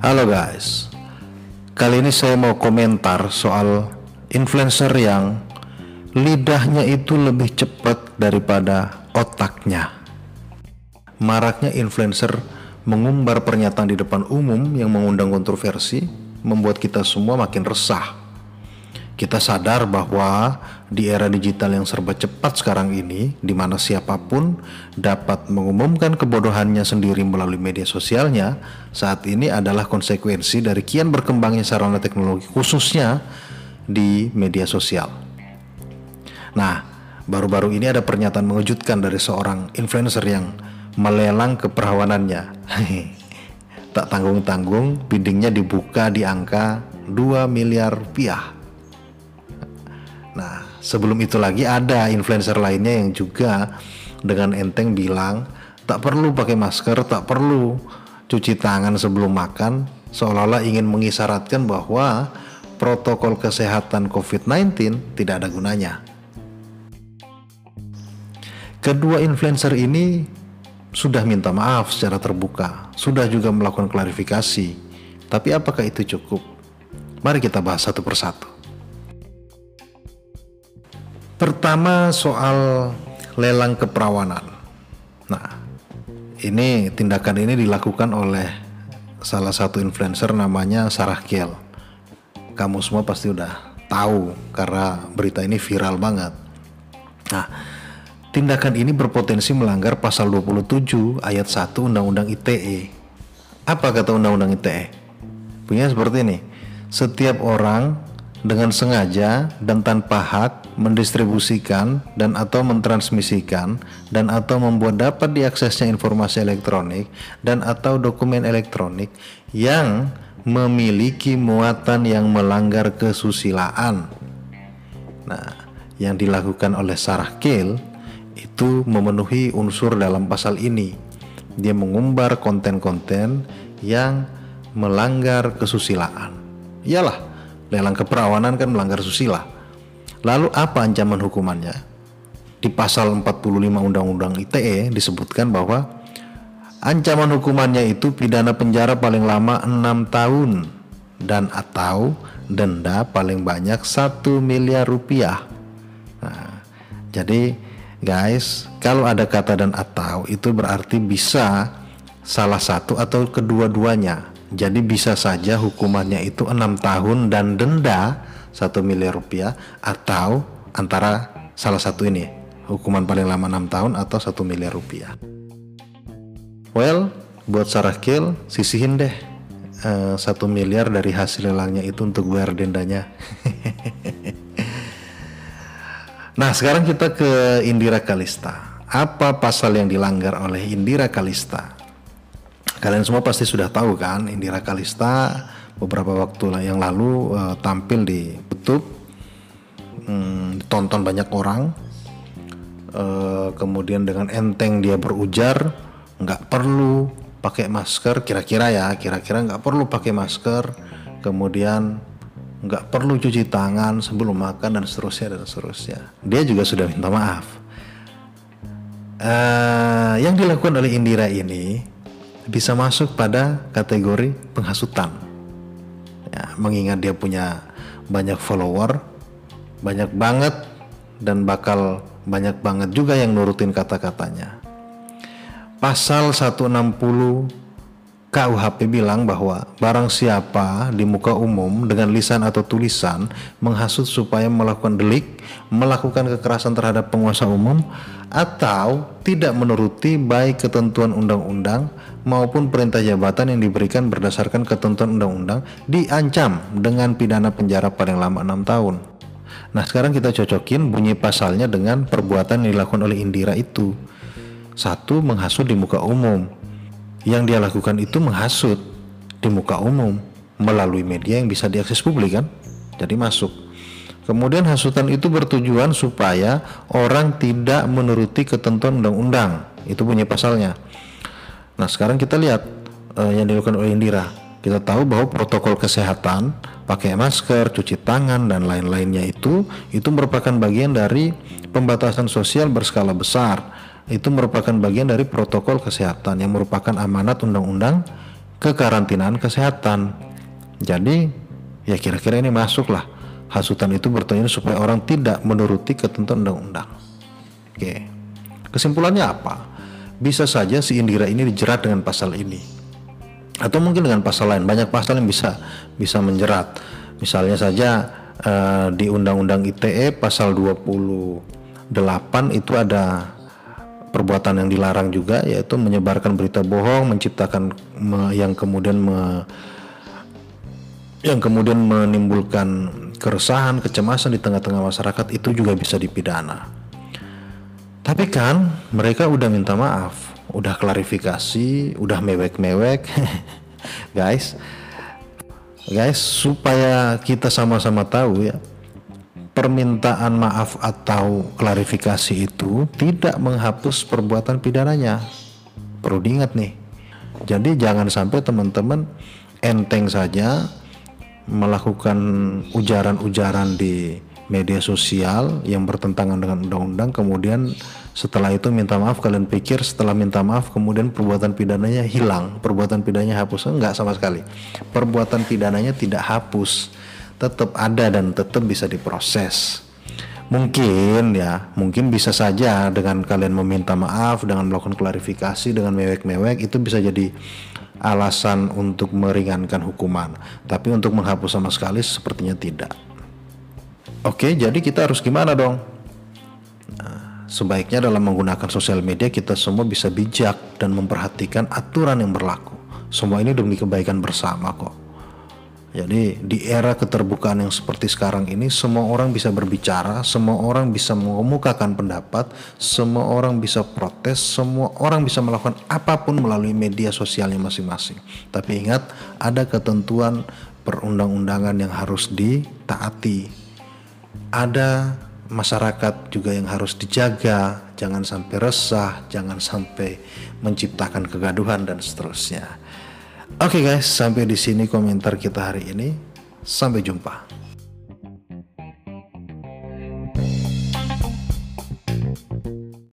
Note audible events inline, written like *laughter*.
Halo guys, kali ini saya mau komentar soal influencer yang lidahnya itu lebih cepat daripada otaknya. Maraknya influencer mengumbar pernyataan di depan umum yang mengundang kontroversi membuat kita semua makin resah. Kita sadar bahwa di era digital yang serba cepat sekarang ini, di mana siapa pun dapat mengumumkan kebodohannya sendiri melalui media sosialnya, saat ini adalah konsekuensi dari kian berkembangnya sarana teknologi khususnya di media sosial. Nah, baru-baru ini ada pernyataan mengejutkan dari seorang influencer yang melelang keperawanannya. *laughs* tak tanggung-tanggung, biddingnya dibuka di angka 2 miliar rupiah. Sebelum itu lagi ada influencer lainnya yang juga dengan enteng bilang tak perlu pakai masker, tak perlu cuci tangan sebelum makan, seolah-olah ingin mengisyaratkan bahwa protokol kesehatan COVID-19 tidak ada gunanya. Kedua influencer ini sudah minta maaf secara terbuka, sudah juga melakukan klarifikasi. Tapi apakah itu cukup? Mari kita bahas satu persatu. Pertama soal lelang keperawanan. Nah, ini tindakan ini dilakukan oleh salah satu influencer namanya Sarah Kiel. Kamu semua pasti udah tahu karena berita ini viral banget. Nah, tindakan ini berpotensi melanggar pasal 27 ayat 1 Undang-Undang ITE. Apa kata Undang-Undang ITE? Punya seperti ini. Setiap orang dengan sengaja dan tanpa hak mendistribusikan dan atau mentransmisikan dan atau membuat dapat diaksesnya informasi elektronik dan atau dokumen elektronik yang memiliki muatan yang melanggar kesusilaan. Nah, yang dilakukan oleh Sarah Kale itu memenuhi unsur dalam pasal ini. Dia mengumbar konten-konten yang melanggar kesusilaan. Iyalah, lelang keperawanan kan melanggar susila. Lalu apa ancaman hukumannya? Di pasal 45 Undang-Undang ITE disebutkan bahwa ancaman hukumannya itu pidana penjara paling lama 6 tahun dan atau denda paling banyak 1 miliar rupiah. Nah, jadi guys, kalau ada kata dan atau itu berarti bisa salah satu atau kedua-duanya jadi bisa saja hukumannya itu enam tahun dan denda satu miliar rupiah atau antara salah satu ini hukuman paling lama enam tahun atau satu miliar rupiah. Well, buat Sarah Kill sisihin deh eh, satu uh, miliar dari hasil lelangnya itu untuk bayar dendanya. *laughs* nah sekarang kita ke Indira Kalista. Apa pasal yang dilanggar oleh Indira Kalista? Kalian semua pasti sudah tahu kan Indira Kalista beberapa waktu yang lalu uh, tampil di YouTube hmm, ditonton banyak orang uh, kemudian dengan enteng dia berujar nggak perlu pakai masker kira-kira ya kira-kira nggak perlu pakai masker kemudian nggak perlu cuci tangan sebelum makan dan seterusnya dan seterusnya. Dia juga sudah minta maaf. Uh, yang dilakukan oleh Indira ini bisa masuk pada kategori penghasutan. Ya, mengingat dia punya banyak follower, banyak banget dan bakal banyak banget juga yang nurutin kata-katanya. Pasal 160 KUHP bilang bahwa barang siapa di muka umum dengan lisan atau tulisan menghasut supaya melakukan delik, melakukan kekerasan terhadap penguasa umum atau tidak menuruti baik ketentuan undang-undang maupun perintah jabatan yang diberikan berdasarkan ketentuan undang-undang diancam dengan pidana penjara paling lama 6 tahun. Nah, sekarang kita cocokin bunyi pasalnya dengan perbuatan yang dilakukan oleh Indira itu. Satu, menghasut di muka umum yang dia lakukan itu menghasut di muka umum melalui media yang bisa diakses publik kan? Jadi masuk. Kemudian hasutan itu bertujuan supaya orang tidak menuruti ketentuan undang-undang. Itu punya pasalnya. Nah sekarang kita lihat uh, yang dilakukan oleh Indira. Kita tahu bahwa protokol kesehatan pakai masker, cuci tangan dan lain-lainnya itu itu merupakan bagian dari pembatasan sosial berskala besar itu merupakan bagian dari protokol kesehatan yang merupakan amanat undang-undang kekarantinaan kesehatan. Jadi ya kira-kira ini masuklah hasutan itu bertujuan supaya orang tidak menuruti ketentuan undang-undang. Oke. Kesimpulannya apa? Bisa saja si Indira ini dijerat dengan pasal ini. Atau mungkin dengan pasal lain. Banyak pasal yang bisa bisa menjerat. Misalnya saja uh, di Undang-Undang ITE pasal 28 itu ada perbuatan yang dilarang juga yaitu menyebarkan berita bohong, menciptakan me, yang kemudian me, yang kemudian menimbulkan keresahan, kecemasan di tengah-tengah masyarakat itu juga bisa dipidana. Tapi kan mereka udah minta maaf, udah klarifikasi, udah mewek-mewek. *laughs* guys, guys supaya kita sama-sama tahu ya permintaan maaf atau klarifikasi itu tidak menghapus perbuatan pidananya. Perlu diingat nih. Jadi jangan sampai teman-teman enteng saja melakukan ujaran-ujaran di media sosial yang bertentangan dengan undang-undang kemudian setelah itu minta maaf kalian pikir setelah minta maaf kemudian perbuatan pidananya hilang perbuatan pidananya hapus enggak sama sekali perbuatan pidananya tidak hapus tetap ada dan tetap bisa diproses. Mungkin ya, mungkin bisa saja dengan kalian meminta maaf, dengan melakukan klarifikasi, dengan mewek-mewek itu bisa jadi alasan untuk meringankan hukuman. Tapi untuk menghapus sama sekali sepertinya tidak. Oke, jadi kita harus gimana dong? Nah, sebaiknya dalam menggunakan sosial media kita semua bisa bijak dan memperhatikan aturan yang berlaku. Semua ini demi kebaikan bersama kok. Jadi di era keterbukaan yang seperti sekarang ini semua orang bisa berbicara, semua orang bisa mengemukakan pendapat, semua orang bisa protes, semua orang bisa melakukan apa pun melalui media sosialnya masing-masing. Tapi ingat ada ketentuan perundang-undangan yang harus ditaati. Ada masyarakat juga yang harus dijaga, jangan sampai resah, jangan sampai menciptakan kegaduhan dan seterusnya. Oke okay guys, sampai di sini komentar kita hari ini. Sampai jumpa.